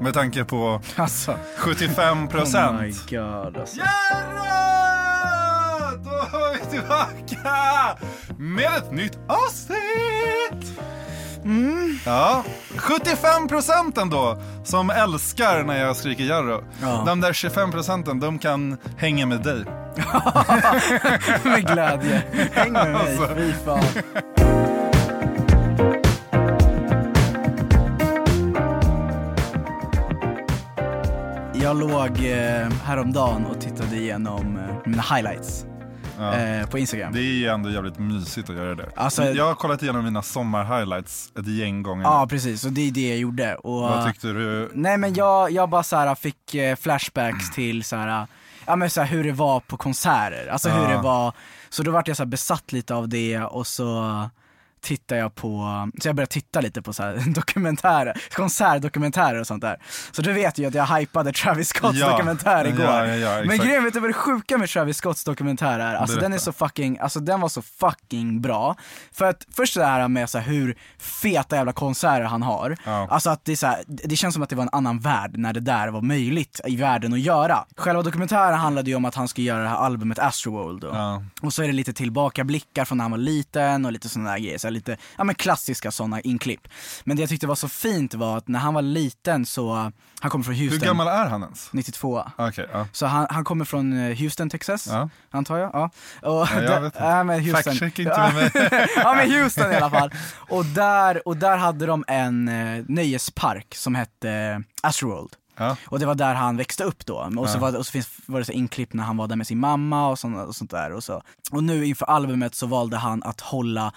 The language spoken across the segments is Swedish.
Med tanke på Alltså, 75 procent. oh my god alltså. Jarrå! Då är vi tillbaka med ett nytt avsnitt! Mm. Ja, 75 procent ändå som älskar när jag skriker Jarro. Ja. De där 25 procenten, de kan hänga med dig. med glädje. Häng med mig, Alltså. fy fan. Jag låg eh, häromdagen och tittade igenom eh, mina highlights Ja. eh, på Instagram. Det är ju ändå jävligt mysigt att göra det. Alltså- jag har kollat igenom mina sommar-highlights ett gäng gånger. Ja precis, och det är det jag gjorde. Och, Vad tyckte du? Nej men jag, jag bara så här fick eh, flashbacks till så här, ja men så här, hur det var på konserter, alltså hur Ja. det var, så då vart jag så här besatt lite av det och så tittar jag på, så jag började titta lite på så här dokumentärer, konsertdokumentärer och sånt där. Så du vet ju att jag hypade Travis Scotts Ja. dokumentär igår. Ja, ja, men grejen, vet du vad det sjuka med Travis Scotts dokumentär är? Alltså den är så fucking, alltså den var så fucking bra. För att först det här med så här, hur feta jävla konserter han har. Alltså att det är så här, det känns som att det var en annan värld när det där var möjligt i världen att göra. Själva dokumentären handlade ju om att han skulle göra det här albumet Astroworld. Ja. Och så är det lite tillbakablickar från när han var liten och lite sådana där grejer, så här lite, ja men klassiska sådana inklipp. Men det jag tyckte var så fint var att när han var liten så, han kommer från Houston. Hur gammal är han ens? 92. Okej, ja. Så han, han kommer från eh, Houston, Texas, Ja. antar jag. Ja. Och Ja, jag vet inte. Men Houston. Fact-check inte med mig. ja men Houston i alla fall. Och där, och där hade de en eh, nöjespark som hette eh, Astroworld. Ja. Och det var där han växte upp då. Och så, Ja. var, det- och så finns, var det så inklipp när han var där med sin mamma och, sånt, och sånt där. Och, så. och nu inför albumet så valde han att hålla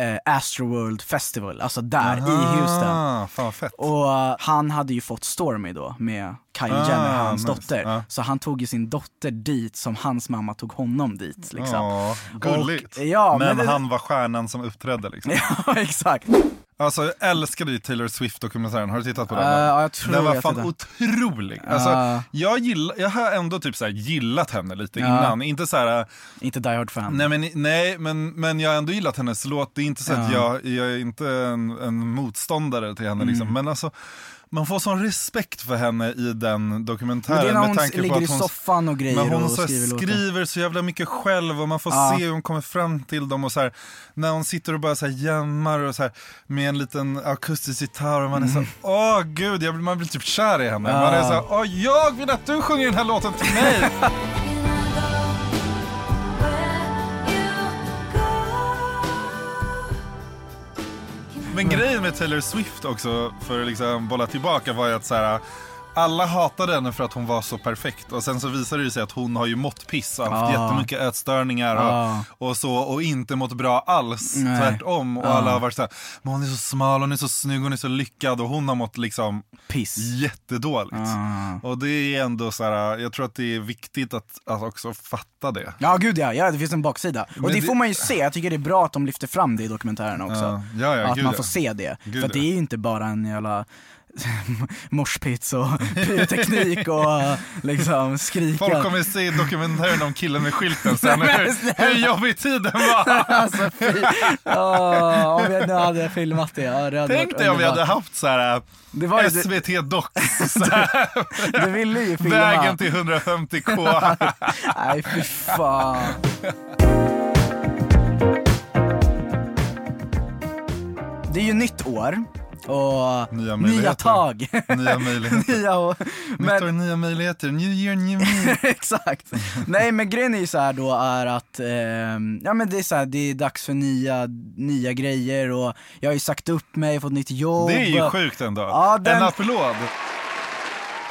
eh, Astroworld Festival, alltså där i Houston. Ah, fan fett. Och uh, han hade ju fått Stormy då med Kylie Ah, Jenner, hans nice. dotter. Ja. Så han tog ju sin dotter dit som hans mamma tog honom dit liksom. Ja, gulligt. Och- ja, men men det- han var stjärnan som uppträdde liksom. Ja, exakt. Alltså jag älskade ju Taylor Swift-dokumentären, har du tittat på den? Va? ja, jag tror den var jag fan otrolig. Alltså, Ja. jag, gillar, jag har ändå typ så här gillat henne lite Ja. innan. Inte så här, Inte Die Hard fan. nej, men, nej men, men jag har ändå gillat hennes låt. Det är inte så att Ja. jag, jag är inte en, en motståndare till henne. Liksom. Mm. Men alltså, man får sån respekt för henne i den dokumentären. Men det är när med hon på ligger i soffan och grejer Men hon och så skriver skriver så jävla mycket själv och man får Ja. se hur hon kommer fram till dem och så här, när hon sitter och bara så här jammar och så här, med en liten akustisk gitarr och man är så åh gud, jag, man blir typ kär i henne. Mm. Ja. Man är så här, åh jag vill att du sjunger den här låten till mig. Men grejen med Taylor Swift också, för att liksom bolla tillbaka, var ju att så här, alla hatade henne för att hon var så perfekt och sen så visade det sig att hon har ju mått piss och haft Ah. jättemycket ätstörningar och, Ah. och så och inte mått bra alls, Nej. tvärtom. Och Ah. alla har varit såhär, men hon är så smal, hon är så snygg, hon är så lyckad och hon har mått liksom Piss. jättedåligt. Ah. Och det är ändå så här, jag tror att det är viktigt att, att också fatta det. Ja gud ja, ja, det finns en baksida. Och det, det- får man ju se, jag tycker det är bra att de lyfter fram det i dokumentären också. Ja, ja, att man får se det. Gud, för det är ju inte bara en jävla morspits och pyroteknik och liksom skrika. Folk kommer se dokumentären om killen med skylten sen, hur, hur jobbig tiden var. alltså, fy. Ja, om vi nu hade filmat det. Ja, det hade Tänk dig om vi hade haft så här Det var ju- SVT så här, Du ville ju filma. vägen till 150k. Nej fy fan. Det är ju nytt år och Nya nya, tag. Nya möjligheter. nya år. Nytt år, Men, nya möjligheter, new year, new me. exakt. Nej men grejen är ju så här då är att, ehm, ja men det är så här, det är dags för nya, nya grejer och jag har ju sagt upp mig, fått nytt jobb. Det är ju sjukt ändå. Ja, den- En applåd.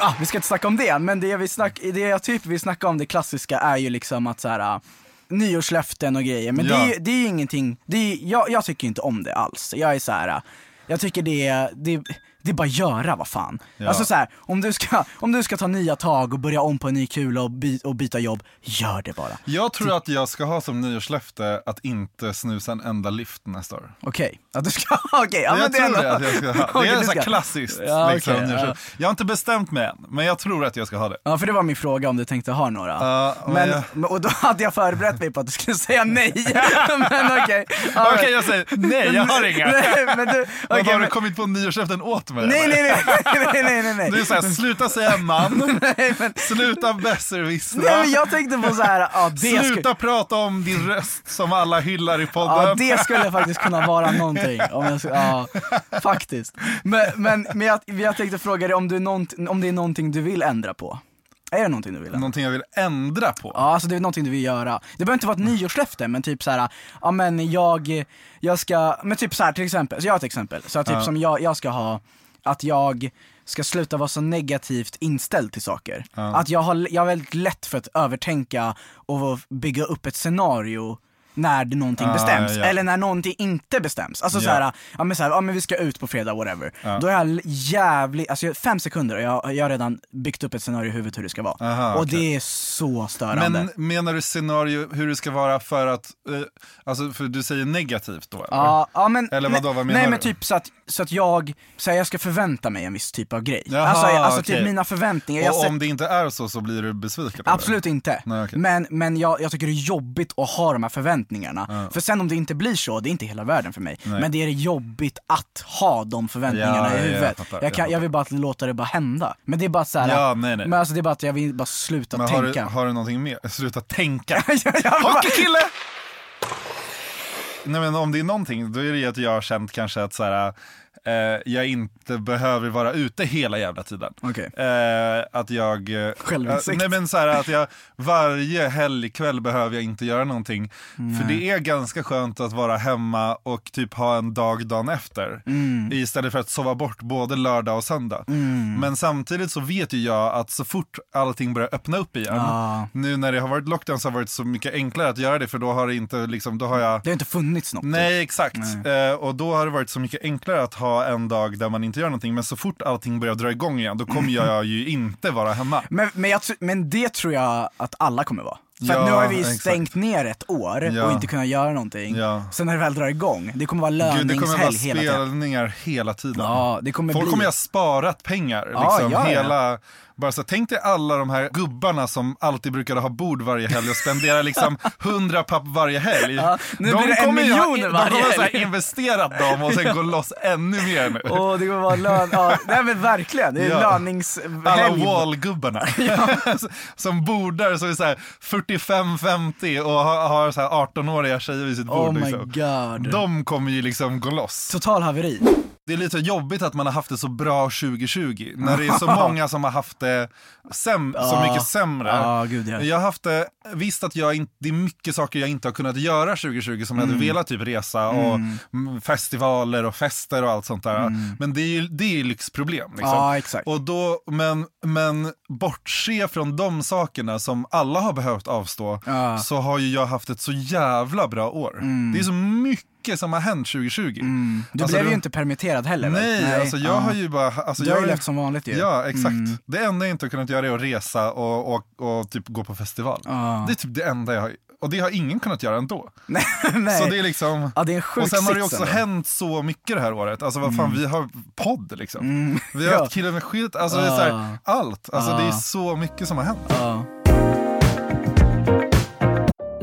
ah, vi ska inte snacka om det, men det vill snack, det jag typ vill snacka om, det klassiska, är ju liksom att så här. ah, nyårslöften och grejer, men det, Ja. är, ju- det är ju ingenting, det är, jag, jag tycker inte om det alls. Jag är så här jag tycker det är, det, det är bara göra vad fan. Ja. Alltså så här, om du, ska, om du ska ta nya tag och börja om på en ny kula och, by, och byta jobb, gör det bara. Jag tror att jag ska ha som nyårslöfte att inte snusa en enda lift nästa år. Okej, att du ska, okej. ja, men jag det tror ändå- det att jag ska ha. Det är du så här klassiskt. Ja, liksom, okej, nyårslöfte. Jag har inte bestämt mig än, men jag tror att jag ska ha det. Ja för det var min fråga om du tänkte ha några. Ja, men men, jag- men- och då hade jag förberett mig på att du skulle säga nej. men okej. Ja, Okej, jag säger nej, jag har inga. Nej, men du, Vad okej, har du men, kommit på nyårslöften åt mig? nej, nej, nej, nej, nej, nej, nej. Du är såhär, sluta säga man, nej, men, sluta nej besserwissra, men jag tänkte på så här, ja sluta skulle, prata om din röst som alla hyllar i podden. ja, det skulle faktiskt kunna vara någonting. Om jag, ska- ja, faktiskt. Men, men, men jag, jag tänkte fråga dig om, du nånt- om det är någonting du vill ändra på. Är det någonting du vill ändra? Någonting jag vill ändra på. Ja, alltså det är någonting du vill göra. Det behöver inte vara ett nyårslöfte, men typ så här, ja men jag, jag ska, men typ så här till exempel, så jag har ett exempel, så typ Ja. som jag, jag ska ha, att jag ska sluta vara så negativt inställd till saker. Att jag har, jag har väldigt lätt för att övertänka och bygga upp ett scenario när det någonting Ah, bestäms, ja. eller när någonting inte bestäms. Alltså Ja. såhär, ja men såhär, ja men vi ska ut på fredag, whatever. Då är jag jävligt, alltså fem sekunder och jag, jag har redan byggt upp ett scenario i huvudet hur det ska vara. Aha, och okej. det är så störande. Men menar du scenario hur det ska vara för att, eh, alltså för du säger negativt då eller? Ja, ja men, Eller vadå, vad menar nej men du? typ så att, så att jag, så här, jag ska förvänta mig en viss typ av grej. Jaha, alltså alltså okej. typ mina förväntningar, Och ser, om det inte är så så blir du besviken? eller? absolut inte. Nej, okej. Men, men jag, jag tycker det är jobbigt att ha de här förväntningarna. För sen om det inte blir så, det är inte hela världen för mig. Nej. Men det är jobbigt att ha de förväntningarna Ja, ja, i ja, huvudet. jag fattar, jag, kan, jag, vill bara låta det bara hända. Men det är bara så här, Ja, nej, nej. Men alltså det är bara att jag vill bara sluta Men har du, tänka. har du någonting mer? Sluta tänka. Hockeykille! Nej men om det är någonting, då är det ju att jag har känt kanske att så här, eh, jag inte behöver vara ute hela jävla tiden. Okej. Eh, att jag... eh, Självinsikt. eh, nej men så här, att jag varje helgkväll behöver jag inte göra någonting. För det är ganska skönt att vara hemma och typ ha en dag dagen efter. Mm. Istället för att sova bort både lördag och söndag. Men samtidigt så vet ju jag att så fort allting börjar öppna upp igen. Ja. Nu när det har varit lockdown så har det varit så mycket enklare att göra det för då har det inte liksom, då har jag Det har inte funnits något. Nej exakt, Eh, och då har det varit så mycket enklare att ha en dag där man inte gör någonting men så fort allting börjar dra igång igen då kommer jag ju inte vara hemma. Men, men, jag, men det tror jag att alla kommer vara. För Ja, nu har vi exakt. stängt ner ett år Ja. och inte kunnat göra någonting. Ja. Sen när det väl drar igång, det kommer vara Gud, det kommer vara löningshelg hela tiden. spelningar hela tiden. Ja, det kommer Folk bli... kommer ju ha sparat pengar. Ja, Liksom, ja, ja. hela, bara så, tänk dig alla de här gubbarna som alltid brukade ha bord varje helg och spendera liksom 100 papp varje helg. Ja, nu blir det en ju ha- miljon De varje kommer ha så helg. investerat dem och sen gå loss ännu mer nu. Åh, det kommer vara lön... Ja, nej men verkligen, det är Ja. löningshelg. Alla wallgubbarna. som bor där som är så här 45-50 och har, har så här 18-åriga tjejer vid sitt bord. Oh my liksom. god. De kommer ju liksom gå loss. Total haveri. Det är lite jobbigt att man har haft det så bra 2020 när det är så många som har haft det säm- så Ja. mycket sämre. Ja, gud ja. Jag har haft det, visst att jag inte, det är mycket saker jag inte har kunnat göra 2020 som jag hade velat, typ resa och mm, festivaler och fester och allt sånt där. Men det är ju det är lyxproblem. Liksom. Ja, exakt. Och då, men, men bortse från de sakerna som alla har behövt avstå så har ju jag haft ett så jävla bra år. Det är så mycket som har hänt 2020. Mm. Du Alltså, blev ju det- inte permitterad heller väl? Nej, alltså jag ja. har ju bara... Alltså, Du har ju levt som vanligt ju. Ja, exakt. Mm. Det enda jag inte har kunnat göra är att resa och, och, och typ gå på festival. Ja. Det är typ det enda jag har... Och det har ingen kunnat göra ändå. Nej, nej. Så det är liksom... Ja, det är en sjuk och sen har det också ändå. hänt så mycket det här året. Alltså vad fan, vi har podd liksom. Vi har Ja. haft killen med skit, alltså det är så här, Ah. allt. Alltså det är Ah. så mycket som har hänt. Ja.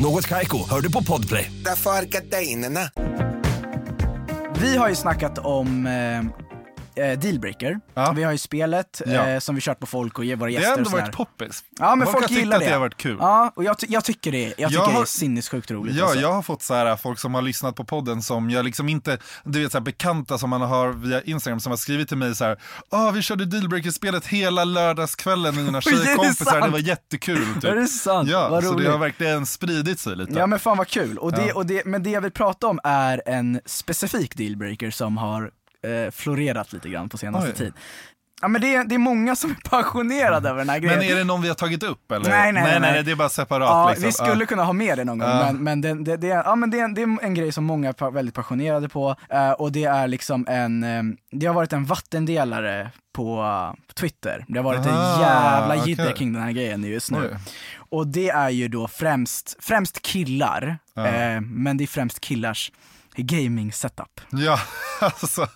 Något Kaiko, hör du på Podplay. Därför arkadeinerna. Vi har ju snackat om eh, eh, Dealbreaker. Ja. Vi har ju spelet Ja. eh, som vi kört på folk och ger våra Det gäster har ändå varit poppis. Ja men folk, har tyckt gillar att det. det har varit kul. Ja, och jag, ty- jag tycker det. Jag tycker Jag det är har- sinnessjukt roligt. Ja, alltså. jag har fått så här, folk som har lyssnat på podden som jag liksom inte, du vet så här, bekanta som man har via Instagram som har skrivit till mig så här, ah, vi körde Dealbreaker-spelet hela lördagskvällen med mina det tjejkompisar, det, sant? var jättekul. Typ. Är det sant? Ja, Vad så roligt. det har verkligen spridit sig lite. Ja men fan vad kul. Och det, Ja. och det, men det jag vill prata om är en specifik dealbreaker som har eh, florerat lite grann på senaste Oj. tid. Ja men det är, det är många som är passionerade över den här grejen. Men är det någon vi har tagit upp eller? Nej, nej, nej, nej, nej. det är bara separat. Ja, liksom. vi skulle kunna ha med det någon gång, Ja. men, men, det, det, det, är- ja, men det, är, det är en grej som många är väldigt passionerade på, eh, och det är liksom en, eh, det har varit en vattendelare på Twitter. Det har varit en Aha, jävla okej. jidder kring den här grejen just nu. Oj. Och det är ju då främst, främst killar, men det är främst killars gaming setup. Ja, alltså.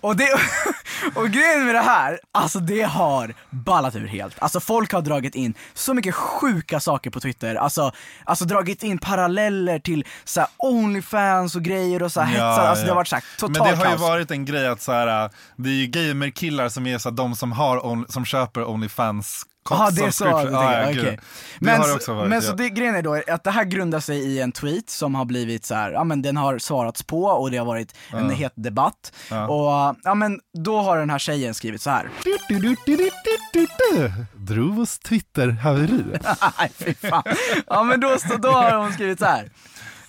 Och, det, och grejen med det här, alltså det har ballat ur helt. Alltså folk har dragit in så mycket sjuka saker på Twitter, alltså, alltså dragit in paralleller till så här Onlyfans och grejer och så här Ja, hetsar, alltså det ja. har varit så här Men totalt det har ju kaos. varit en grej att så här, det är ju gamerkillar som är så här, de som, har on, som köper Onlyfans Jaha, det är så. subscription. Ja, ja. Det Men, så- också varit. men ja. så det, grejen är då att det här grundar sig i en tweet som har blivit så här, ja men den har svarats på och det har varit en Ja. het debatt. Och ja men då har den här tjejen skrivit så här. Druvos Twitter-haveri. Nej fy fan. Ja men då, då har hon skrivit så här.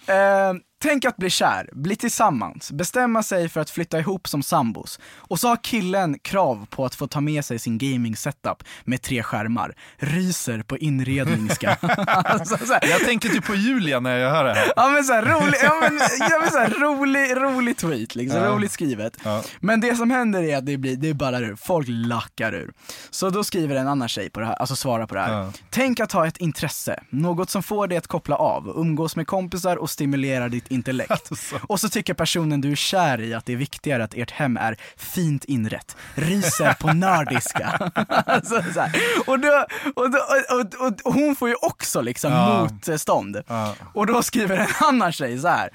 Eh, tänk att bli kär, bli tillsammans, bestämma sig för att flytta ihop som sambos. Och så har killen krav på att få ta med sig sin gaming setup med tre skärmar. Ryser på inredningsska. alltså, Jag tänker typ på Julia när jag hör det här. Ja men såhär rolig, ja, men, ja, men, så här, rolig, rolig tweet liksom, Ja. roligt skrivet. Ja. Men det som händer är att det blir, det ballar ur, folk lackar ur. Så då skriver en annan tjej på det här, alltså svarar på det här. Tänk att ha ett intresse, något som får dig att koppla av, umgås med kompisar och stimulerar ditt intellekt. Alltså. Och så tycker personen du är kär i att det är viktigare att ert hem är fint inrett, ryser på nördiska. alltså, så här. Och, då, och, då, och, och, och, hon får ju också liksom Ja. motstånd. Ja. Och då skriver en annan tjej så här.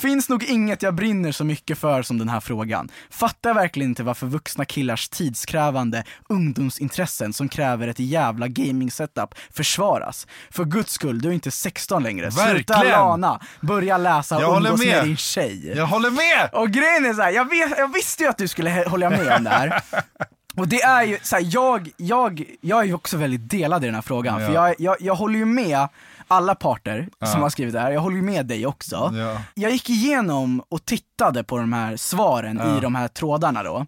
Finns nog inget jag brinner så mycket för som den här frågan. Fattar verkligen inte varför vuxna killars tidskrävande ungdomsintressen som kräver ett jävla gaming setup försvaras. För guds skull, du är inte 16 längre. Sluta Verkligen. lana, börja läsa och umgås med med. din tjej. Jag håller med! Och grejen är så här, jag, vet, jag visste ju att du skulle hålla med om det här. Och det är ju så här, jag, jag, jag är ju också väldigt delad i den här frågan, för Ja. jag, jag, jag håller ju med alla parter som har skrivit det här, jag håller med dig också. Ja. Jag gick igenom och tittade på de här svaren i de här trådarna då,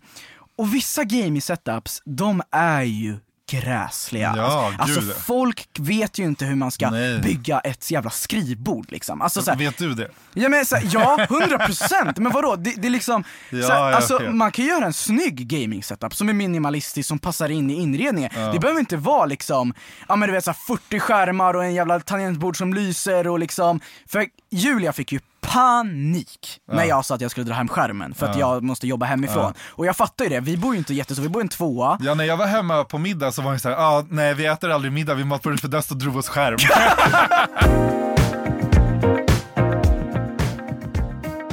och vissa gaming setups, de är ju gräsliga. Ja, alltså gud. folk vet ju inte hur man ska Nej. bygga ett jävla skrivbord liksom. Alltså, så här, Vet du det? Ja men så, här, ja, 100 procent, men vadå? Det, det är liksom, Ja, så här, ja, alltså, okej. man kan göra en snygg gaming setup som är minimalistisk, som passar in i inredningen. Det behöver inte vara liksom, ja men du vet så här, 40 skärmar och en jävla tangentbord som lyser och liksom, för Julia fick ju panik när jag sa att jag skulle dra hem skärmen för att Ja. jag måste jobba hemifrån. Och jag fattar ju det, vi bor ju inte jättestort, vi bor i en tvåa. Ja, när jag var hemma på middag så var det så här, ah, nej vi äter aldrig middag vid matbordet för där står Druvos skärm.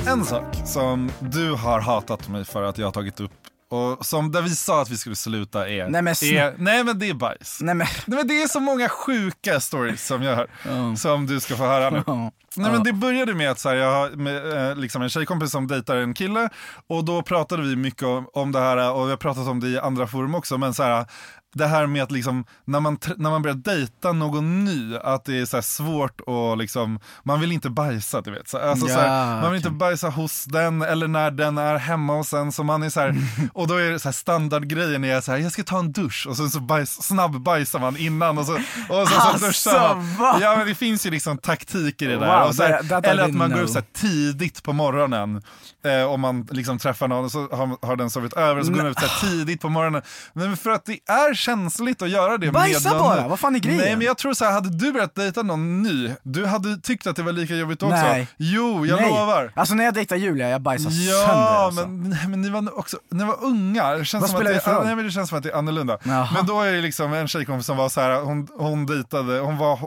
en sak som du har hatat mig för att jag har tagit upp och som där vi sa att vi skulle sluta är, Nej, men är nej men det är bajs. Nej men, Nej, men det är så många sjuka stories som jag hör, som du ska få höra nu. Ja. Nej, men det började med att så här, jag har med, eh, liksom en tjejkompis som dejtar en kille och då pratade vi mycket om, om det här och vi har pratat om det i andra forum också. Men så här, det här med att liksom, när, man, när man börjar dejta någon ny, att det är så svårt och liksom, man vill inte bajsa du vet. Så, alltså, så här, man vill inte okej. bajsa hos den eller när den är hemma hos en. Så man är så här, och då är det så standardgrejen är så här, jag ska ta en dusch och sen så bajs, snabbbajsar man innan och så, och så, Alltså, så duschar man. va? Ja men det finns ju liksom taktik i det där. Wow, och så här, that- that eller att man går upp så tidigt på morgonen eh, om man liksom träffar någon och så har, har den sovit över och så går man ut så här tidigt på morgonen. Men för att det är känsligt att göra det Bajsa med någon bara, vad fan är grejen? Nej men jag tror så här, hade du börjat dejta någon ny, du hade tyckt att det var lika jobbigt också. Nej. Jo, jag nej. lovar. Alltså när jag dejtar Julia, jag bajsar sönder Ja, alltså. men, nej, men ni var också, ni var unga. Det känns, Vad som att det, nej, men det känns som att det är annorlunda. Jaha. Men då är det liksom en tjejkompis som var så här, hon, hon dejtade, hon var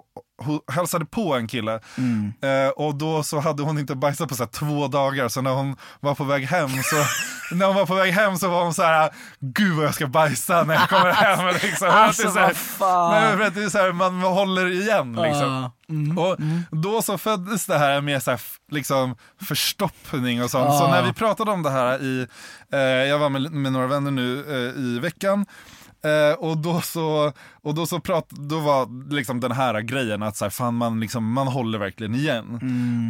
hon hälsade på en kille Mm. eh, och då så hade hon inte bajsat på så två dagar så när hon var på väg hem så när hon var på väg hem så var hon så här gud vad jag ska bajsa när jag kommer hem liksom. Alltså, det är så här-. Nej, det är så här, man håller igen liksom. Ja. Mm. Och då så föddes det här med så här, liksom förstoppning och sånt. Så Ja. när vi pratade om det här i, eh, jag var med, med några vänner nu eh, i veckan. Eh, och då så, och då så prat, då var liksom den här grejen att så här, fan man, liksom, man håller verkligen igen.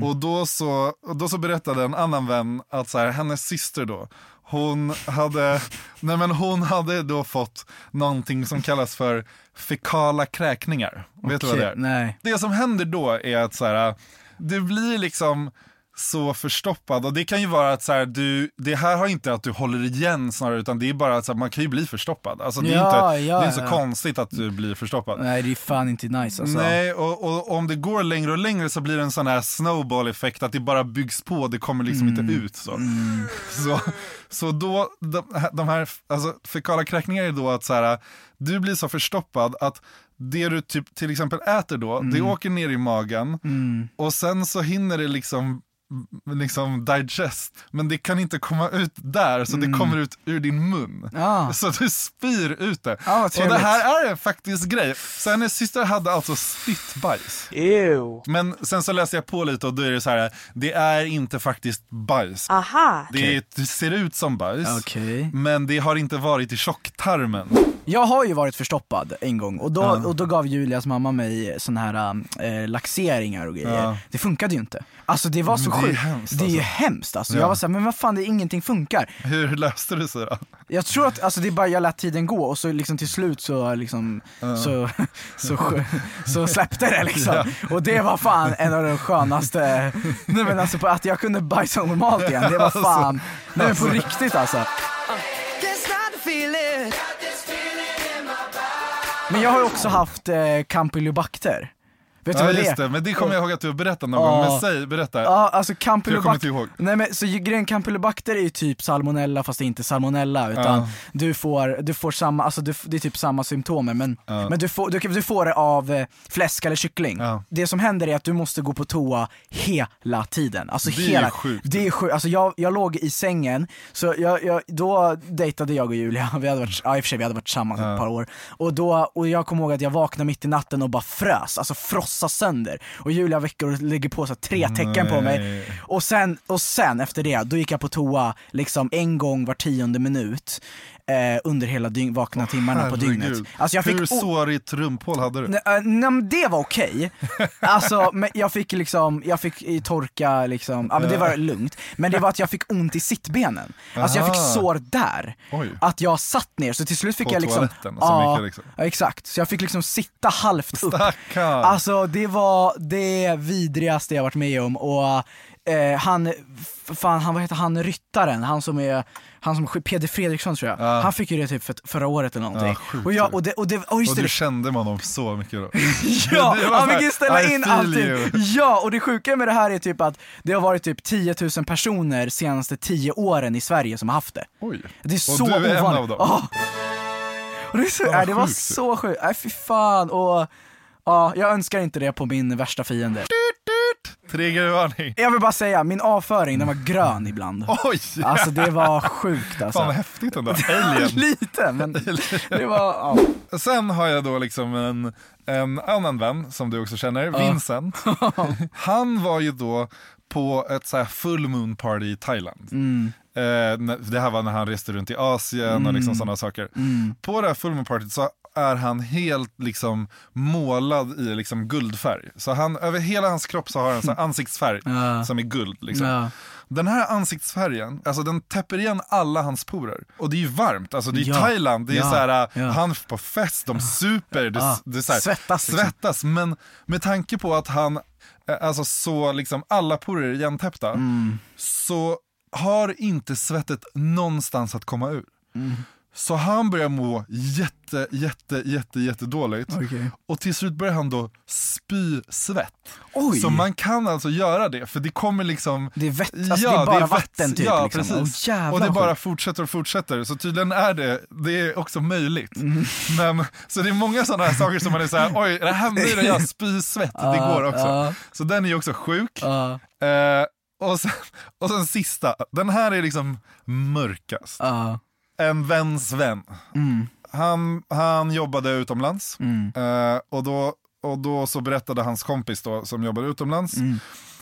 Och, då så, och då så berättade en annan vän att så här, hennes syster då, hon hade, nej men hon hade då fått någonting som kallas för fekala kräkningar. Vet du vad det är? Nej. Det som händer då är att så här, du blir liksom så förstoppad och det kan ju vara att så här, du, det här har inte att du håller igen snarare utan det är bara att så här, man kan ju bli förstoppad. Alltså det är, Ja, inte, ja, det är inte så ja. konstigt att du blir förstoppad. Nej det är fan inte nice alltså. Nej, och, och om det går längre och längre så blir det en sån här snowball-effekt att det bara byggs på, det kommer liksom Mm. inte ut. Så, så, så då, de, de här alltså, fekala kräkningar är då att så här, du blir så förstoppad att det du typ, till exempel äter då, det Mm. åker ner i magen och sen så hinner det liksom liksom digest, men det kan inte komma ut där så det kommer ut ur din mun. Mm. Ah. Så du spyr ut det. Ah, och det här är en faktisk grej. Så hennes syster hade alltså spytt bajs. Ew. Men sen så läste jag på lite och då är det så här, det är inte faktiskt bajs. Aha. Det, är, det ser ut som bajs, Okej. men det har inte varit i tjocktarmen. Jag har ju varit förstoppad en gång och då, och då gav Julias mamma mig såna här äh, laxeringar och grejer. Ja. Det funkade ju inte. Alltså det var så Men det är sjukt. hemskt, Det är ju alltså. hemskt alltså. Ja. Jag var såhär, men vad fan det är ingenting funkar. Hur löste du sig då? Jag tror att alltså, det är bara jag lät tiden gå och så liksom till slut så liksom så, så, så, så släppte det liksom. Och det var fan en av de skönaste, nej men alltså på att jag kunde bajsa normalt igen, det var fan, nej men på riktigt alltså. Men jag har ju också haft eh, campylobacter. Vet du Ja vad det är? det, men det kommer jag ihåg att du har berättat någon Ja. gång. Men säg, berätta. Ja, alltså campylobacter. Nej men så grejen campylobacter är ju typ salmonella fast det är inte salmonella utan Ja. du, får, du får samma, alltså du, det är typ samma symptomer men, men du, får, du, du får det av eh, fläsk eller kyckling. Det som händer är att du måste gå på toa hela tiden. Alltså Det är hela, ju sjukt. Det är sjukt. Alltså jag, jag låg i sängen, så jag, jag, då dejtade jag och Julia, vi hade varit, ja, i och för sig vi hade varit tillsammans ett par år. Och, då, och jag kommer ihåg att jag vaknade mitt i natten och bara frös, alltså frossa sönder. Och Julia väcker och lägger på så tre tecken på mig. Och sen, och sen efter det, då gick jag på toa liksom en gång var tionde minut eh, under hela dygn, vakna timmarna på dygnet. Alltså jag fick Hur sårigt rumphål hade du? Nej, äh, nej men det var okej. Alltså, men jag fick liksom, jag fick torka liksom, ja men det var lugnt. Men det var att jag fick ont i sittbenen. Alltså jag fick Aha. sår där. Oj. Att jag satt ner, så till slut fick På jag liksom, toaletten, så ja, liksom. ja exakt. Så jag fick liksom sitta halvt upp. Stackarn. Alltså det var det vidrigaste jag varit med om och eh, han, fan han, vad heter han, ryttaren, han som är, han som, Peder Fredriksson tror jag, Ja. han fick ju det typ för, förra året eller någonting. Ja, och, jag, och, det, och, det, och just och det, du kände med honom så mycket då? Ja, han fick ju ställa in allting. Ja, och det sjuka med det här är typ att det har varit typ 10 000 personer senaste 10 åren i Sverige som har haft det. Oj. Det är Och så du är en ovanligt. av dem? Ja. Och det, är så, nej, det var så sjukt, nej fy fan. Och, ja, jag önskar inte det på min värsta fiende. Triggervarning. Jag vill bara säga, min avföring den var grön ibland. Oj! Alltså det var sjukt alltså. Fan vad häftigt ändå. Alien. Lite, men det var, ja. Sen har jag då liksom en, en annan vän som du också känner, Vincent. Han var ju då på ett så här full moon party i Thailand. Mm. Eh, det här var när han reste runt i Asien och liksom sådana saker. Mm. På det här full moon partyt så är han helt liksom målad i liksom guldfärg. Så han, över hela hans kropp så har han en ansiktsfärg Ja. som är guld. Liksom. Ja. Den här ansiktsfärgen, alltså den täpper igen alla hans porer. Och det är ju varmt, alltså det är Ja. Thailand, det är Ja. så här, Ja. han på fest, de super, det, Ja. det är så här, Svettas liksom. svettas. Men med tanke på att han, eh, alltså så liksom alla porer är igentäppta, Mm. så har inte svettet någonstans att komma ur. Mm. Så han börjar må jätte, jätte, jätte, jätte dåligt. Okej. Och till slut börjar han då spy svett. Oj. Så man kan alltså göra det, för det kommer liksom... Det är vett, alltså det är bara vatten typ. Ja, liksom. precis. Jävlar och det bara fortsätter och fortsätter. Så tydligen är det, det är också möjligt. Mm. Men, så det är många sådana här saker som man är så här: oj, det hände ju när jag spy svett, det går också. ja. Så den är ju också sjuk. Ja, Eh, och, sen, och sen sista, den här är liksom mörkast. ja. En väns vän. Mm, Han, han jobbade utomlands mm, eh, och, då, och då så berättade hans kompis då, som jobbade utomlands, mm.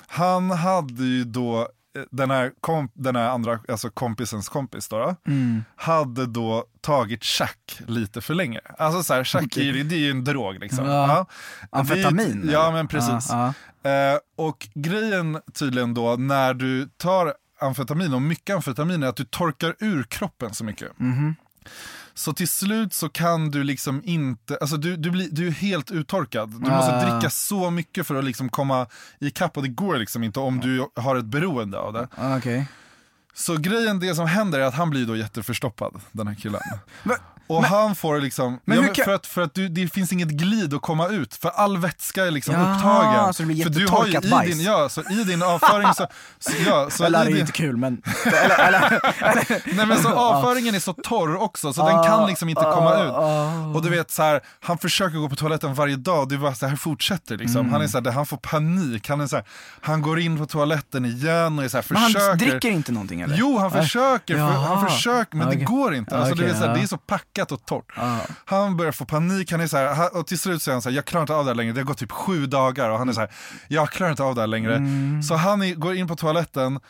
han hade ju då den här, komp, den här andra, alltså kompisens kompis då, Mm. hade då tagit chack lite för länge. Alltså så här, chack är, ju- det är ju en drog liksom. Ja. Är ju- Amfetamin? Ja eller? men precis. Ja, Eh, och grejen tydligen då när du tar amfetamin, och mycket amfetamin är att du torkar ur kroppen så mycket. ja. Så till slut så kan du liksom inte, alltså du, du, blir, du är helt uttorkad. Du Ah. måste dricka så mycket för att liksom komma ikapp och det går liksom inte om du har ett beroende av det. Ah, Okej. Så grejen, det som händer är att han blir då jätteförstoppad, den här killen. Men- och han får liksom, men ja, men kan- för att, för att du, det finns inget glid att komma ut, för all vätska är liksom Jaha, upptagen. så det blir för du har ju i bajs. din, ja, så i din avföring så, så, ja, så Eller det är din, inte kul men... Eller, eller, Nej men så avföringen är så torr också så den kan liksom inte komma ut. Ah, Och du vet så här, han försöker gå på toaletten varje dag, det är bara så här fortsätter liksom. Mm. Han är så här, han får panik, han är så här, han går in på toaletten igen och är så här, men han försöker. dricker inte någonting eller? Jo, han Nej. försöker, för, han försöker men det Okej. går inte. Alltså, Okej, det, är så här, det är så packat och torrt. Han börjar få panik, han är så här, och till slut säger han så här, jag klarar inte av det här längre, det har gått typ sju dagar och han är så här, jag klarar inte av det här längre. Mm. Så han är, går in på toaletten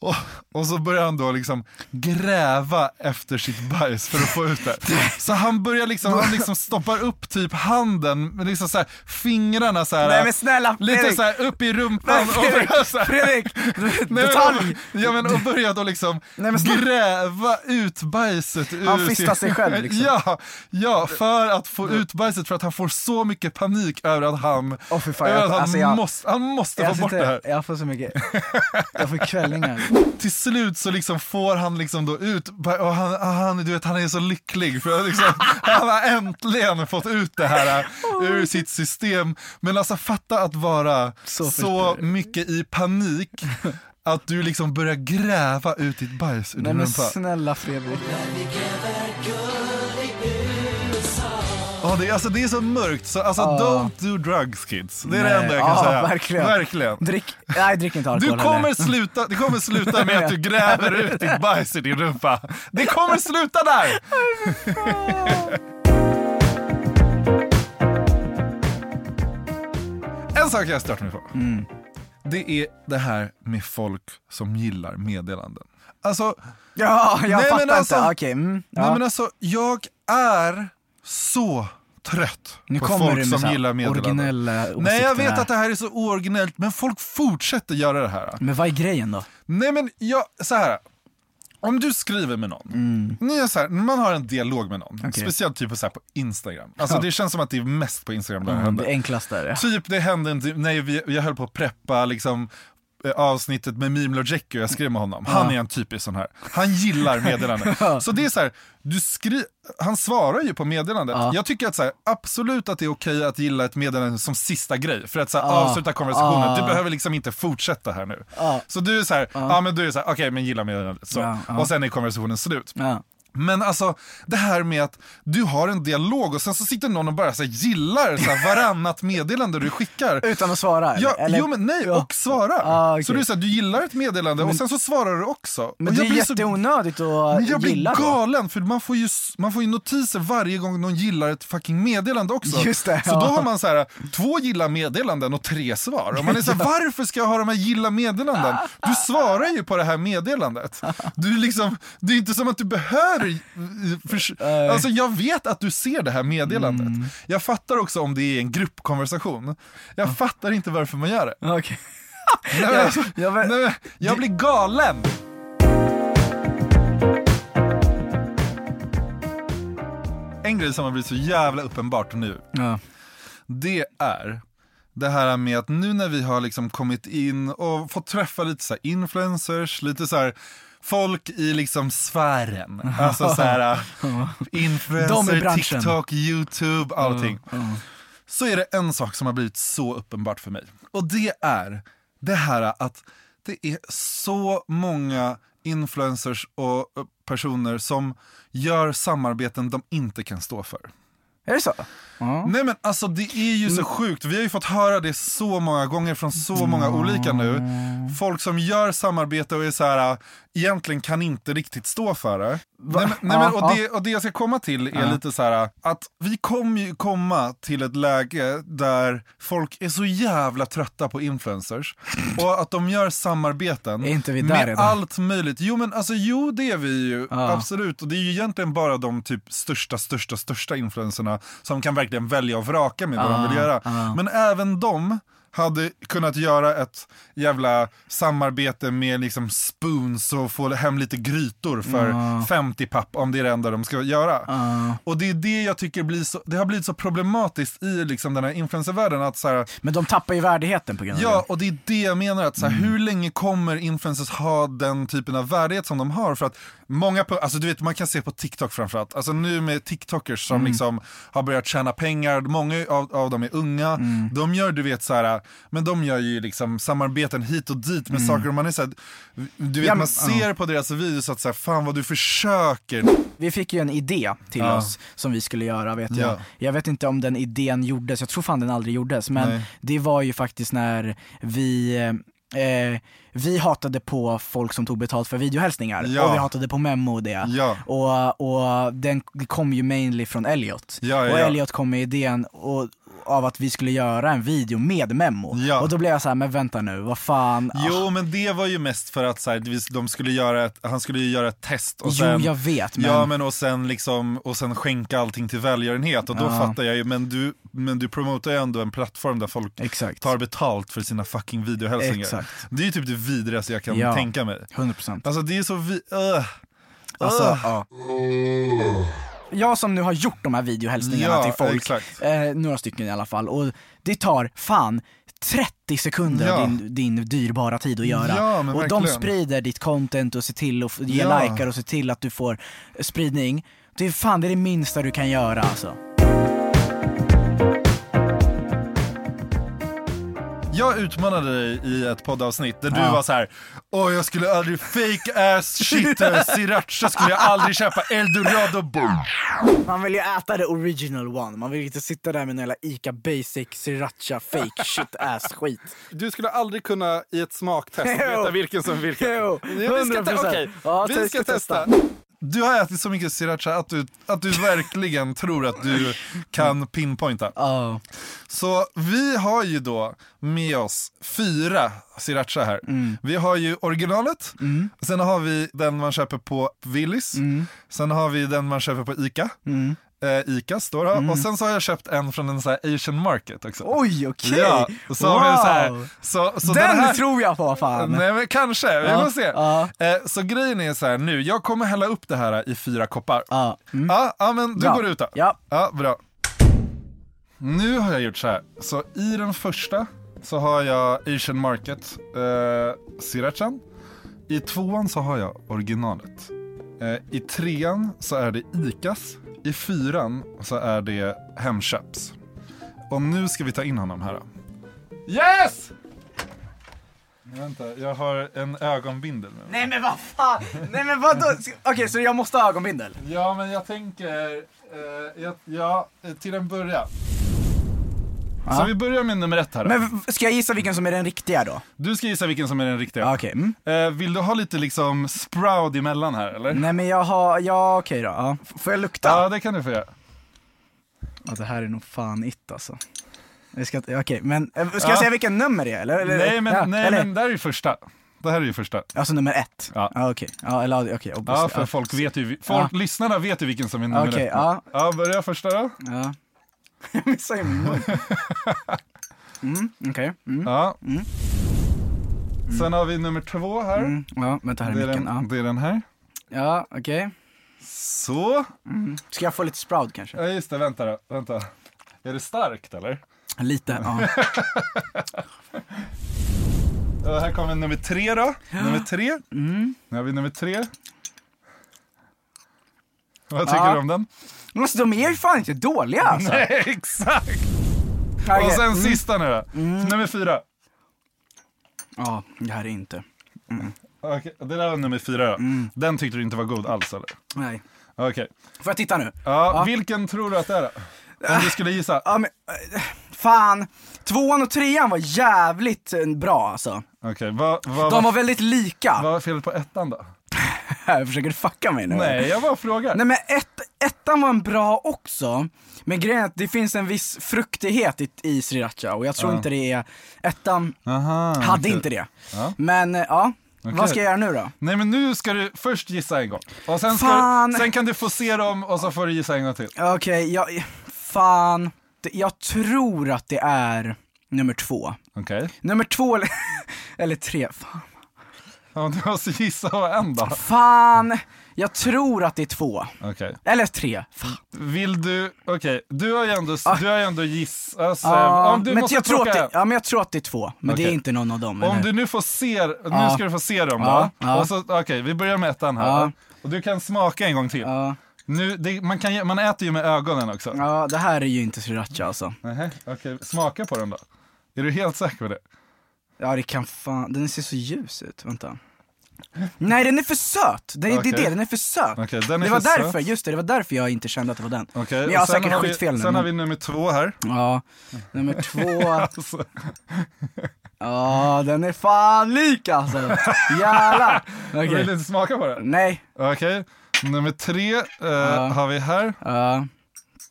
och, och så börjar han då liksom gräva efter sitt bajs för att få ut det. Så han börjar liksom, han liksom stoppar upp typ handen, liksom så här, fingrarna så här, Nej men snälla lite Fredrik! så här upp i rumpan Nej, och Fredrik! börjar så här, Fredrik! Nej, men, Detalj! ja, men, och börjar då liksom Nej, gräva ut bajset ur Han fistar sig själv, liksom. Ja, ja, för att få ut bajset för att han får så mycket panik över att han, fy fan, över att han, alltså, jag- måste, han måste Jag få bort sitter- det här. Jag får så mycket, jag får kvällningar. Till slut så liksom får han liksom då ut, och han, han, du vet, han är så lycklig för liksom, han har äntligen fått ut det här ur sitt system. Men alltså fatta att vara Så så, mycket i panik att du liksom börjar gräva ut ditt bajs ur Nej din men rumpa. snälla Fredrik. Ja, det, är- alltså, det är så mörkt, så alltså, Ja. don't do drugs kids. Det är det Nej, enda jag kan ja, säga. verkligen. verkligen. Drick, nej drick inte Du alkohol kommer, heller. sluta, det kommer sluta med att du gräver ut ditt bajs i din rumpa. Det kommer sluta där! En sak jag stört mig på. Mm. Det är det här med folk som gillar meddelanden. Alltså, Ja, jag Nej, men fattar alltså- inte. Okej, mm, ja. nej men alltså jag är så trött nu på folk som gillar meddelanden. Nej jag vet att det här är så ooriginellt men folk fortsätter göra det här. Men vad är grejen då? Nej men jag, så här. Om du skriver med någon, ni är så här, man har en dialog med någon, Mm. Okej. speciellt typ så här på Instagram. Alltså Ja. det känns som att det är mest på Instagram det Mm, händer. det enklaste är det. Typ det hände när vi, jag höll på att preppa liksom avsnittet med Mimlo och jag skrev med honom. Han är en typisk sån här. Han gillar meddelanden. Så det är så här, du skri han svarar ju på meddelandet. Ja. Jag tycker att så här, absolut att det är okej att gilla ett meddelande som sista grej. För att så här, avsluta konversationen. Du behöver liksom inte fortsätta här nu. Så du är så här, ja. men du är så här, okej men gilla meddelandet. Så. Och sen är konversationen slut. Men alltså det här med att du har en dialog och sen så sitter någon och bara så här, gillar så här, varannat meddelande du skickar. Utan att svara? Ja, eller? Jo men nej, Ja. och svara. Ah, okej. Så du, så här, du gillar ett meddelande och sen så svarar du också. Men det är så- jätteonödigt men att jag blir gilla då. galen för man får, ju, man får ju notiser varje gång någon gillar ett fucking meddelande också. Just det, så då ja. har man så här, två gilla meddelanden och tre svar. Och man är så här, varför ska jag ha de här gilla meddelanden? Du svarar ju på det här meddelandet. Du liksom, det är inte som att du behöver... För, Nej. alltså jag vet att du ser det här meddelandet. Mm. Jag fattar också om det är en gruppkonversation. Jag fattar inte varför man gör det. Okej. Nej, men alltså, jag vet- nej, men jag blir galen! En grej som har blivit så jävla uppenbart nu, Ja. det är det här med att nu när vi har liksom kommit in och fått träffa lite så här influencers, lite så här folk i liksom sfären. Alltså så här, influencer. TikTok, YouTube, allting. Så är det en sak som har blivit så uppenbart för mig. Och det är det här att det är så många influencers och eh, personer som gör samarbeten de inte kan stå för. Är det så? Ja. Nej men alltså det är ju Mm. så sjukt, vi har ju fått höra det så många gånger från så många olika nu. Folk som gör samarbete och är så här, egentligen kan inte riktigt stå för det. Nej, men, nej, men, och, Ja, det och det jag ska komma till är Ja. lite så här att vi kommer ju komma till ett läge där folk är så jävla trötta på influencers och att de gör samarbeten med redan? allt möjligt. Jo men alltså jo det är vi ju, Ja. absolut. Och det är ju egentligen bara de typ största, största, största influencerna som kan verkligen välja och vraka med vad de Ah, vill göra. Men även de hade kunnat göra ett jävla samarbete med liksom spoons och få hem lite grytor för Ah. 50 papp om det är det enda de ska göra. Ja. Och det är det jag tycker blir så, det har blivit så problematiskt i liksom den här influencervärlden att så här, Men de tappar ju värdigheten på grund av Ja, det. och det är det jag menar. Att så här, Hur länge kommer influencers ha den typen av värdighet som de har? För att många, alltså du vet man kan se på TikTok framförallt, alltså nu med TikTokers som liksom har börjat tjäna pengar, många av, av dem är unga, de gör du vet så här, men de gör ju liksom samarbeten hit och dit med saker och man är så här, du vet Ja, man ser på deras videos att så här, fan vad du försöker. Vi fick ju en idé till Ja. oss som vi skulle göra vet jag. Ja. Jag vet inte om den idén gjordes, jag tror fan den aldrig gjordes. Men Nej. det var ju faktiskt när vi eh, vi hatade på folk som tog betalt för videohälsningar Ja. och vi hatade på Memo och det. Ja. Och, och den kom ju mainly från Elliot. Ja, ja, och ja. Elliot kom med idén och, av att vi skulle göra en video med Memo. Ja. Och då blev jag så här, men vänta nu, vad fan. Ah. Jo men det var ju mest för att så här, de skulle göra ett, han skulle ju göra ett test och Jo, sen jag vet, men- Ja men och sen liksom, och sen skänka allting till välgörenhet och då Ja. fattar jag ju, men du, men du promotar ju ändå en plattform där folk Exakt. tar betalt för sina fucking videohälsningar. Exakt. Det är ju typ det vidrigaste jag kan Ja. tänka mig. 100%. Alltså det är så vi... Uh. Alltså, Ugh. ja. Jag som nu har gjort de här videohälsningarna Ja, till folk, eh, några stycken i alla fall, och det tar fan 30 sekunder Ja. av din, din dyrbara tid att göra. Ja, och de verkligen. sprider ditt content och ser till att ge Ja. likar och ser till att du får spridning. Det är fan det är det minsta du kan göra alltså. Jag utmanade dig i ett poddavsnitt där du Ja. var så här. Åh jag skulle aldrig fake ass shit eh, sriracha skulle jag aldrig köpa eldorado boom. Man vill ju äta det original one, man vill inte sitta där med en jävla ICA basic sriracha fake shit ass skit. Du skulle aldrig kunna i ett smaktest veta vilken som är vilken. Jo, Ja, vi ska, te- 100%. okej, Ja, vi ska ska testa. Du har ätit så mycket sriracha att du, att du verkligen tror att du kan pinpointa. Ja. Så vi har ju då med oss fyra sriracha här. Vi har ju originalet, sen har vi den man köper på Willys, sen har vi den man köper på Ica. Eh, Icas då, då. och sen så har jag köpt en från en så här Asian market också. Oj, okej! Ja, så vi så här, Wow. så, så Den här, tror jag på fan! Nej men kanske, vi Ja, får se. ja. Eh, så grejen är så här nu, jag kommer hälla upp det här i fyra koppar. Ja, mm. Ja, ja men du Bra. går ut då. Ja. ja, bra. Nu har jag gjort så här, så i den första så har jag Asian Market eh, Srirachan. I tvåan så har jag originalet. Eh, I trean så är det Icas. I fyran så är det Hemköps. Och nu ska vi ta in honom här. Yes! Vänta, jag har en ögonbindel mig. Nej men vad fan! Nej men vadå? Okej, så jag måste ha ögonbindel? Ja, men jag tänker, eh, jag, ja, eh, till en början. Så vi börjar med nummer ett här då. Men ska jag gissa vilken som är den riktiga då? Du ska gissa vilken som är den riktiga. Okej. Mm. Eh, vill du ha lite liksom sprout emellan här eller? Nej men jag har, ja okej då. Ja. F- Får jag lukta? Ja, det kan du få göra. Ja, det här är nog fan it alltså. Jag ska, okej, men eh, ska Ja. jag säga vilken nummer det är? Eller, eller, nej, men, ja, nej eller, men det här är ju första. Det här är ju första. Alltså nummer ett? Ja. Ja okej, ja, eller okej, obviously. Ja, för folk vet ju, folk, lyssnarna vet ju vilken som är nummer Okej, ett. ja. Ja, börja första då. Ja. Jag missade min mun. Mm, okej. Mm. Ja. Sen har vi nummer två här. Mm. Ja, vänta här är Det, är micken. den, Ja, det är den här. ja okej. Så. Ska jag få lite sprout kanske? Ja just det, vänta då. Vänta. Är det starkt eller? Lite, ja. Här kommer nummer tre då. Nummer tre. Nu har vi nummer tre. Vad tycker Ja. du om den? Men alltså, de är ju fan inte dåliga alltså. Nej, exakt! Okej. Och sen Mm. sista nu då. Nummer fyra. Ja, det här är inte. Okej, det där var nummer fyra då. Mm. Den tyckte du inte var god alls eller? Nej. Okej. Får jag titta nu? Ja, Ja. vilken tror du att det är då? Om du skulle gissa. Ja men, eh, fan. Tvåan och trean var jävligt eh, bra alltså. Okej, vad, vad, De var väldigt lika. vad var felet på ettan då? Försöker du fucka mig nu? Nej, jag bara frågar. Nej men ett, ettan var en bra också, men grejen är att det finns en viss fruktighet i, i sriracha och jag tror Ja. inte det är, ettan Aha, hade okej. inte det. Ja. Men ja, Okej. vad ska jag göra nu då? Nej men nu ska du först gissa en gång. Och sen, ska, sen kan du få se dem och så får du gissa en gång till. Okej, jag, fan, jag tror att det är nummer två. Okej. Nummer två eller, eller tre, fan. Ja, du måste gissa en då. Fan, jag tror att det är två. Okej. Eller tre. Fan. Vill du, okej, du har ju ändå, Ah. du har ändå gissat. Alltså, Ja, om du men måste jag tror, att det, ja, men jag tror att det är två, men det Okej. är inte någon av dem. Om eller? du nu får se, nu ska du få se dem då. Så, okej, vi börjar med ettan här. Och du kan smaka en gång till. Nu, det, man, kan, man äter ju med ögonen också. Ja, det här är ju inte sriracha alltså. Nähä, okej, smaka på den då. Är du helt säker på det? Ja det kan fan, den ser så ljus ut, vänta. Nej den är för söt! Det, är det är det, den är för söt. Den är det var för därför, söt. just det, det var därför jag inte kände att det var den. Okej, Men jag har säkert vi, skitfel nu. Sen men- har vi nummer två här. Ja, nummer två, Alltså, ja den är fan lik alltså. Jävlar! Okej. Vill du inte smaka på den? Nej, Okej, nummer tre eh, Ja. har vi här. ja,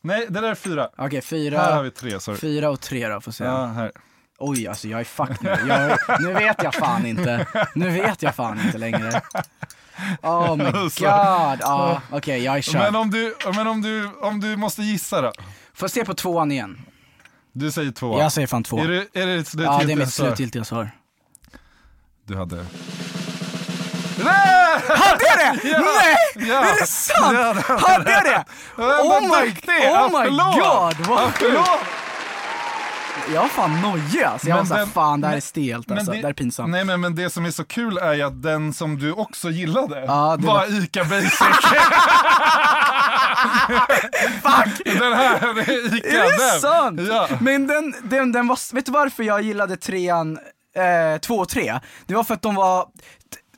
Nej, det där är fyra. okej Här har fyra, vi tre, sorry. fyra och tre då, får se. Ja, här. Oj alltså jag är fucked nu. Jag, nu vet jag fan inte. Nu vet jag fan inte längre. Oh my god. Ja, okej jag är körd. Men om du, men om du, om du måste gissa då? Får se på tvåan igen. Du säger två. Jag säger fan två. Är det, är det ett Ja det är mitt svar? slutgiltiga svar. Du hade... Nej! Hade jag det? Ja! Nej! Ja! Är det sant? Ja, det hade jag det? Oh my, oh my god, vad Applåd! Jag var fan nojig alltså. Jag var Men såhär, den- fan det här är men- stelt Men alltså. Det, här är pinsamt. Nej men, men det som är så kul är ju att den som du också gillade Ja, det var var- ICA Basic. Fuck! Den här, det är ICA. Är det den. sant? Ja. Men den, den, den var, vet du varför jag gillade trean, eh, två och tre? Det var för att de var,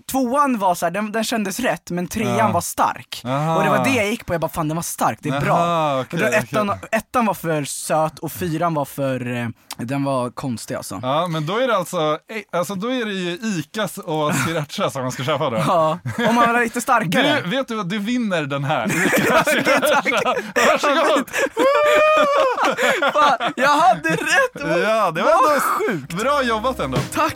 tvåan var så här, den, den kändes rätt men trean Ja. var stark. Aha. Och det var det jag gick på, jag bara fan den var stark, det är Aha, bra. okej, och då ettan, okej. ettan var för söt och fyran var för, eh, den var konstig alltså. Ja, men då är det alltså, eh, alltså då är det ju Icas och Sriracha som man ska köpa då. Ja, om man var lite starkare. Du, vet du vad, du vinner den här. Ica Sriracha. Varsågod! Fan, jag hade rätt! Ja, det var ändå sjukt! bra jobbat ändå. Tack!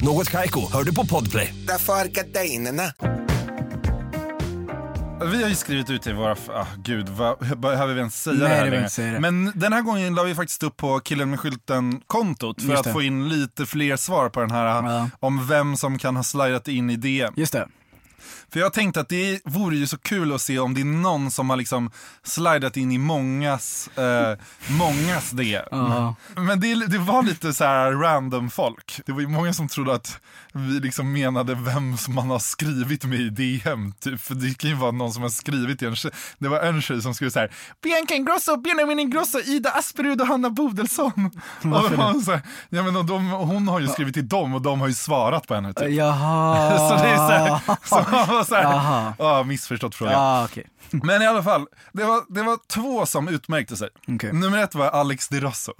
Något Kaiko, hör du på Podplay. Därför är gardinerna. Vi har ju skrivit ut till våra, ah, gud, vad, behöver vi ens säga Nej, det här längre? säga det. Men den här gången la vi faktiskt upp på killen med skylten-kontot för att få in lite fler svar på den här, Ja. om vem som kan ha slidat in i DM. Just det. För jag tänkte att det vore ju så kul att se om det är någon som har liksom slidat in i mångas, eh, mångas DM. Ja. Men det, det var lite så här random folk. Det var ju många som trodde att vi liksom menade vem som man har skrivit med i DM. Typ. För det kan ju vara någon som har skrivit till en tjej. Det var en tjej som skrev så här. Bianca Ingrosso, Benjamin Ingrosso, Ida Asperud och Hanna Bodelsson. Och var så här, ja, men de, hon har ju skrivit till dem och de har ju svarat på henne. Typ. Jaha. Så det är så här, så man var så här, ja, missförstått frågan. Ja, okej. Men i alla fall, det var, det var två som utmärkte sig. Okej. Nummer ett var Alex Di Rosso.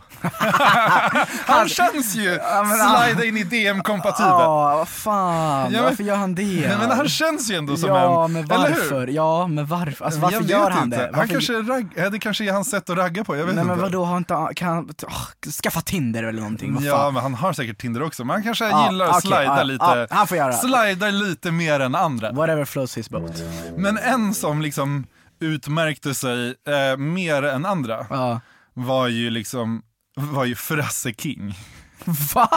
han känns ju slida in i DM-kompatibel. Vad fan. Ja, men- varför gör han det? Nej, men han känns ju ändå som ja, en... men varför? Ja, men varför? Alltså, varför Jag gör han inte. det? Han Varför... kanske ragg... ja, det kanske är hans sätt att ragga på, jag vet Nej inte. men vadå, har inte han- kan han, åh, skaffa Tinder eller någonting? Vad Ja, fan? men han har säkert Tinder också. Men han kanske Ja, gillar att okej, slida ja, lite. han får göra. Slida lite mer än andra. Whatever floats his boat. Men en som liksom utmärkte sig eh, mer än andra var ju liksom, var ju Frasse King. Va?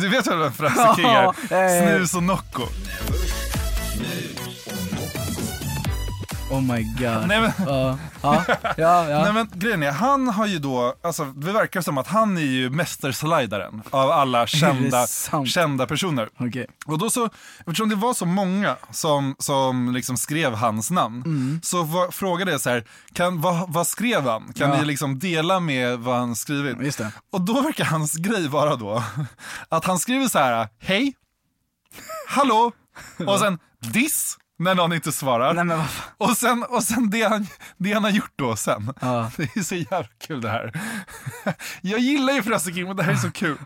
Du vet väl vem Frasse King är? Snus och Nocco. Oh my god. Nej men, Ja, ja, ja. ja. nej men grejen är, han har ju då, alltså det verkar som att han är ju mästerslidaren av alla kända, kända personer. Okej. Och då så, eftersom det var så många som, som liksom skrev hans namn, Mm. så var, frågade jag så här, kan, vad, vad skrev han? Kan Ja. ni liksom dela med vad han skrivit? Och då verkar hans grej vara då, att han skriver så här, hej, hallå, och sen diss, när någon inte svarar. Nej men vad fan. Och sen, och sen det, han, det han har gjort då sen, Ja. det är så jävla kul det här. Jag gillar ju Frasse King men det här är så kul.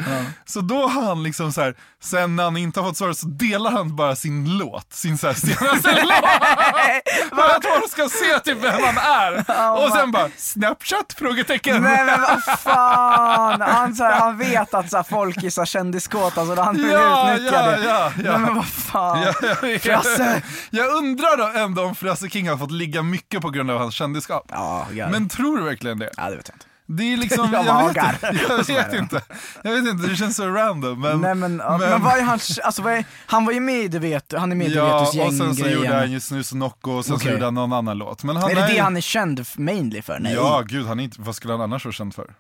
Så då har han liksom så här, sen när han inte har fått svar så delar han bara sin låt, sin så här senaste låt. För att folk ska se typ vem han är. och sen bara, Snapchat? Frågetecken. Nej men vad fan! Han, så här, han vet att så här, folk är så här kändiskåta så han vill Ja, utnyttja ja, det. ja, ja. Nej men vad fan. Ja, jag vet. Frasse! Jag undrar då ändå om Frasse King har fått ligga mycket på grund av hans kändisskap. Ja. Men tror du verkligen det? ja, det vet jag inte. Det är liksom, Jag jag, vet, jag vet inte. Jag vet inte, det känns så random. Men, Nej men, men, men vad är hans, alltså vad är, han var ju med i Du vet, han är med i Du Ja, och sen så gjorde han ju Snus och Nocco och sen så Okej. gjorde han någon annan låt. Men han Är det är det han är känd mainly för? Nej. Ja, gud, han är inte, vad skulle han annars vara känd för?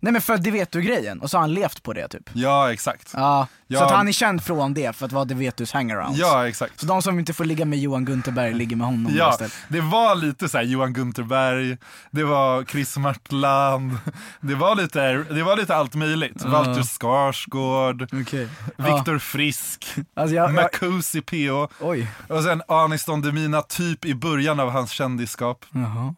Nej men för Det vet du grejen, och så har han levt på det typ. Ja, exakt. Ja, Ja. så att han är känd från det för att vara Det vet dus hangarounds. Ja, exakt. Så de som inte får ligga med Johan Gunterberg ligger med honom Ja, istället. det var lite så här Johan Gunterberg, det var Chris Martland, det var lite, det var lite allt möjligt. Walter Skarsgård, Okej. Viktor Frisk, Alltså jag, Marcusi PO oj. och sen Anis Don Demina typ i början av hans kändisskap. Jaha.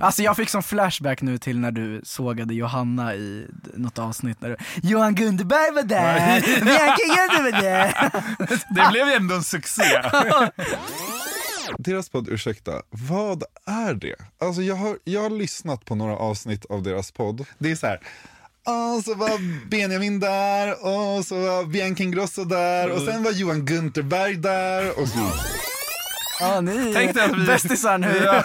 Alltså jag fick som flashback nu till när du sågade Johanna i d- något avsnitt när du Johan Gunderberg var där, Bianca Gunderberg var där. Det blev ju ändå en succé. Deras podd Ursäkta, vad är det? Alltså jag har, jag har lyssnat på några avsnitt av deras podd. Det är så här. Och så var Benjamin där och så var Bianca Ingrosso där och sen var Johan Gunterberg där. Och så, Ja ni Tänk dig att vi- är bästisar nu. Ja.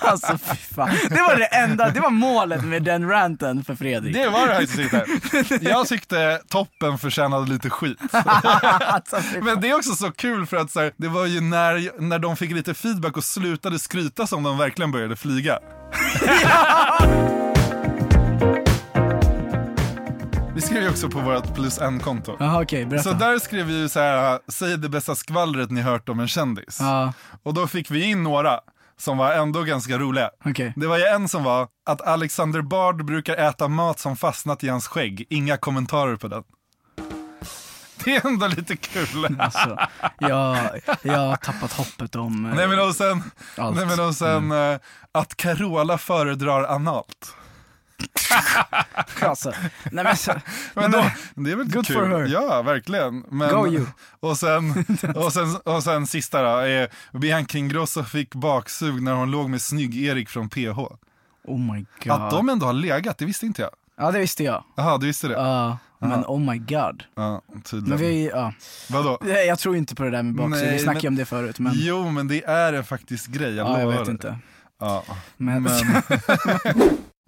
Alltså fy fan. Det var det enda, det var målet med den ranten för Fredrik. det var det faktiskt inte. Jag tyckte toppen förtjänade lite skit. Alltså. Men det är också så kul för att så här, det var ju när, när de fick lite feedback och slutade skryta som de verkligen började flyga. Vi skrev ju också på vårt plus en-konto. Jaha okej, berätta. Så där skrev vi ju så här, säg det bästa skvallret ni hört om en kändis. Ja, Och då fick vi in några som var ändå ganska roliga. okej. Det var ju en som var att Alexander Bard brukar äta mat som fastnat i hans skägg. Inga kommentarer på den. Det är ändå lite kul. Alltså, jag, jag har tappat hoppet om eh, Nej men och sen, allt. nej, men och sen eh, att Carola föredrar analt. Alltså, nej men så, Men då, men, det är väl good kul. for her. Ja, verkligen. Men, Go you. Och sen, och sen, och sen sista då, är Bianca Ingrosso fick baksug när hon låg med snygg-Erik från PH. oh my god. Att de ändå har legat, det visste inte jag. Ja det visste jag. Jaha, du visste det? Ja, men oh my god. Ja, Men tydligen. vi, ja. Vadå? Jag jag tror inte på det där med baksug, Nej, vi snackade men- om det förut men Jo, men det är en faktisk grej, jag ja, jag lovar vet det. inte. Ja. Men, Men...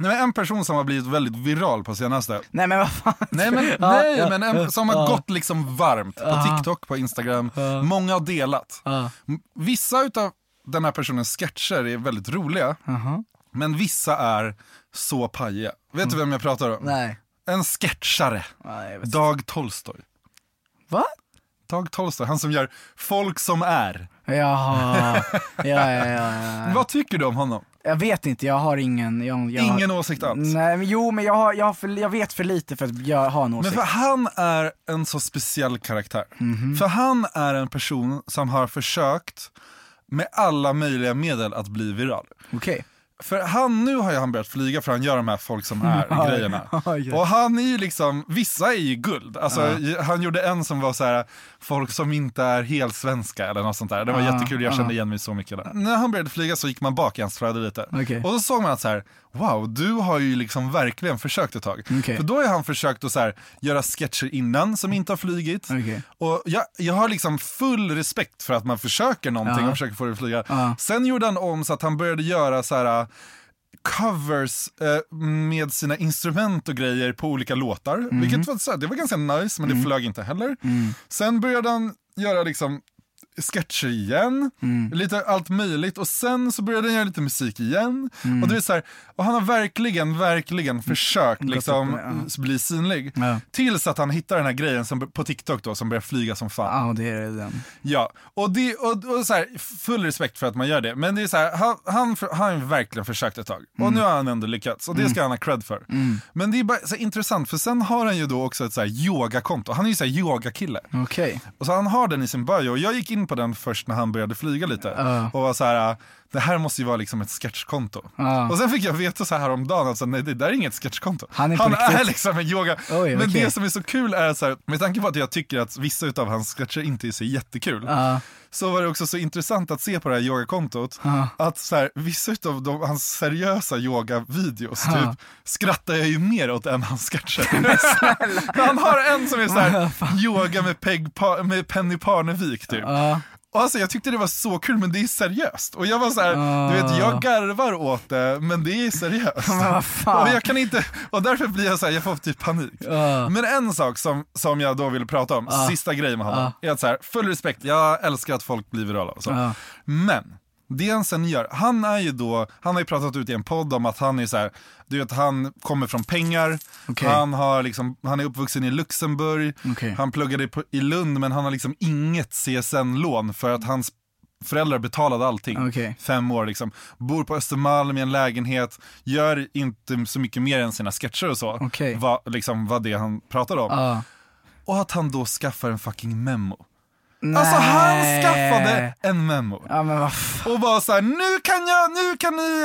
Nej, en person som har blivit väldigt viral på senaste. nej men vad fan. Nej men, nej, ja, men en som har ja. gått liksom varmt på Ja. TikTok, på Instagram. Många har delat. Vissa utav den här personens sketcher är väldigt roliga, men vissa är så pajiga. Vet du vem jag pratar om? Mm. Nej. En sketchare. Dag Tolstoy. Va? Dag Tolstoy, han som gör Folk som är. Jaha, ja ja ja. ja. Vad tycker du om honom? Jag vet inte, jag har ingen... Jag, jag Ingen har, åsikt alls? Nej, men jo men jag, har, jag, har för, jag vet för lite för att jag har en Men åsikt. för han är en så speciell karaktär. För han är en person som har försökt med alla möjliga medel att bli viral. Okej. För han, nu har ju han börjat flyga för han gör de här folk som är Ja, grejerna. ja, ja. Och han är ju liksom, vissa är ju guld. Alltså, Han gjorde en som var så här, folk som inte är helt svenska eller något sånt där. Det var Ja, jättekul, jag ja. kände igen mig så mycket där. När han började flyga så gick man bak i hans flöde lite. Okej. Och så såg man att så här, wow, du har ju liksom verkligen försökt ett tag. Okej. För då har han försökt att så här, göra sketcher innan som inte har flugit. Okej. Och jag, jag har liksom full respekt för att man försöker någonting och försöker få det att flyga. Sen gjorde han om så att han började göra så här covers eh, med sina instrument och grejer på olika låtar. Mhm. Vilket var, så det var ganska nice, men Mm. det flög inte heller. Sen började han göra liksom sketcher igen, Mm. lite allt möjligt och sen så började han göra lite musik igen. Och, det är så här, och han har verkligen, verkligen försökt liksom, Mm. med, bli synlig. Ja. Tills att han hittar den här grejen som, på TikTok då, som börjar flyga som fan. Ja, det är den. Ja, och, det, och, och så här, full respekt för att man gör det. Men det är så här, han, han, han har verkligen försökt ett tag. Och nu har han ändå lyckats. Och det ska han ha cred för. Men det är bara så här, intressant, för sen har han ju då också ett så här yogakonto. Han är ju så här yogakille. Okej. Och så han har den i sin bio. Och jag gick in på den först när han började flyga lite. Ja. Och var så här, det här måste ju vara liksom ett sketchkonto. Ja. Och sen fick jag veta så här om dagen att så, nej, det där är inget sketchkonto. Han är riktigt. är liksom en yoga. Oj, Men okej. det som är så kul är så här, med tanke på att jag tycker att vissa av hans sketcher inte är så jättekul. Ja. Så var det också så intressant att se på det här yogakontot Ja. att så här, vissa av de, hans seriösa yogavideos Ja. typ, skrattar jag ju mer åt än hans sketcher. han har en som är så här, yoga med, Peg pa, med Penny Parnevik typ. Och alltså, jag tyckte det var så kul men det är seriöst. Och jag var så här, Ah. du vet jag garvar åt det men det är seriöst. Men vad fan. Och jag kan inte, och därför blir jag så här, jag får typ panik. Ja. Men en sak som, som jag då vill prata om, sista grejen med honom, är att så här, full respekt, jag älskar att folk blir virala och så. Men det han sen gör, han är ju då, han har ju pratat ut i en podd om att han är så här, du vet han kommer från pengar, Okej. han, har liksom, han är uppvuxen i Luxemburg, Okej. han pluggade i Lund men han har liksom inget CSN-lån för att hans föräldrar betalade allting. Okej. Fem år liksom. Bor på Östermalm i en lägenhet, gör inte så mycket mer än sina sketcher och så. Okej. Vad liksom, vad det han pratade om. Ja. Och att han då skaffar en fucking memo. Alltså han Nej. skaffade en memo. Ja. Och bara så här, nu kan, jag, nu kan ni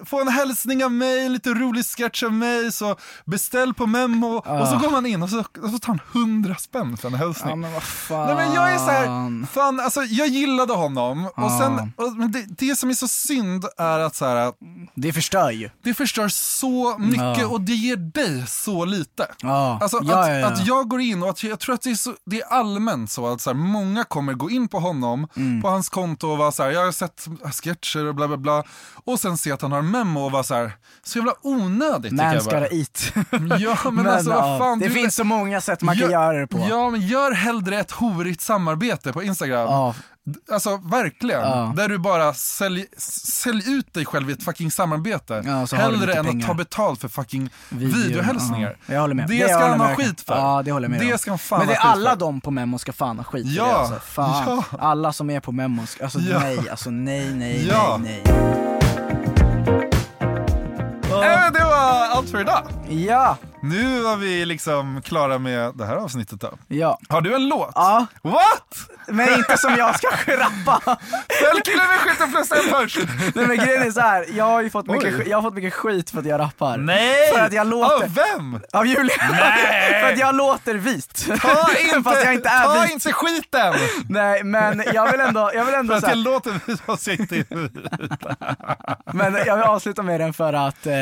eh, få en hälsning av mig, lite rolig sketch av mig, så beställ på memo. Och så går man in och så, och så tar han hundra spänn för en hälsning. Ja men vad fan. Nej men jag är så här, fan alltså jag gillade honom och Ja. sen, och, men det, det som är så synd är att så här, Det förstör ju. det förstör så mycket Ja. och det ger dig så lite. Alltså ja, att, ja. att jag går in och att jag tror att det är, så, det är allmänt så att så här, många kommer gå in på honom, Mm. på hans konto och vara så här, jag har sett sketcher och bla bla bla. Och sen se att han har en memo och vara så här, så jävla onödigt tycker Man jag ska bara. eat. Ja men, alltså ja, vad fan. det du- finns så många sätt man kan Gör- göra det på. Ja men gör hellre ett horigt samarbete på Instagram. Ja. Alltså verkligen. Ja. Där du bara sälj, sälj ut dig själv i ett fucking samarbete. Ja, hellre än pengar. att ta betalt för fucking Video, videohälsningar. ja. Jag håller med. Det, Det ska han ha skit för. Ja, det håller jag med Det om. ska han fan Men det är alla för. de på Memo ska fan ha skit för Ja, det alltså. Fan. ja. Alla som är på Memo, ska- alltså Ja. nej, alltså nej, nej, Ja. nej, nej. Äh, det var allt för idag. Ja, Nu var vi liksom klara med det här avsnittet då. ja. Har du en låt? Ja, What? Men inte som jag ska rappa. Fäll killen med skiten plus en punch! Nej men grejen är så här. jag har ju fått mycket, jag har fått mycket skit för att jag rappar. Nej! För att jag låter- Av vem? Av Julia. Nej! för att jag låter vit. Ta inte, Fast jag inte är ta vit. inte skiten! Nej men jag vill ändå, jag vill För ändå att så jag låter fast jag inte men jag vill avsluta med den för att eh,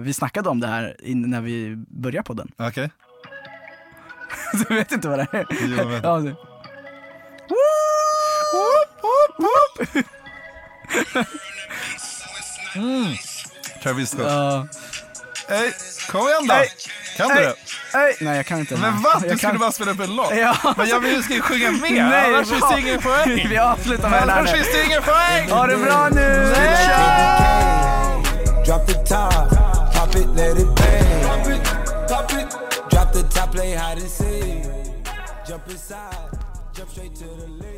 vi snackade om det här när vi började på den. Okej. Du vet inte vad det är? Jo, jag Ja, det- Travis Scott. Ja. Hej, kom igen då! Hej. Kan du Hej. det? Nej, nej jag kan inte Men va? Jag Du skulle kan- bara spela upp en låt? Ja. Men jag vill ju ska ju sjunga med, Nej, annars finns det ingen poäng! Vi avslutar med den här Annars finns det ingen poäng! Ha det bra nu! Drop the top, pop it, let it bang. Pop it, pop it. Drop the top, play hide and seek. Jump inside, jump straight to the lead.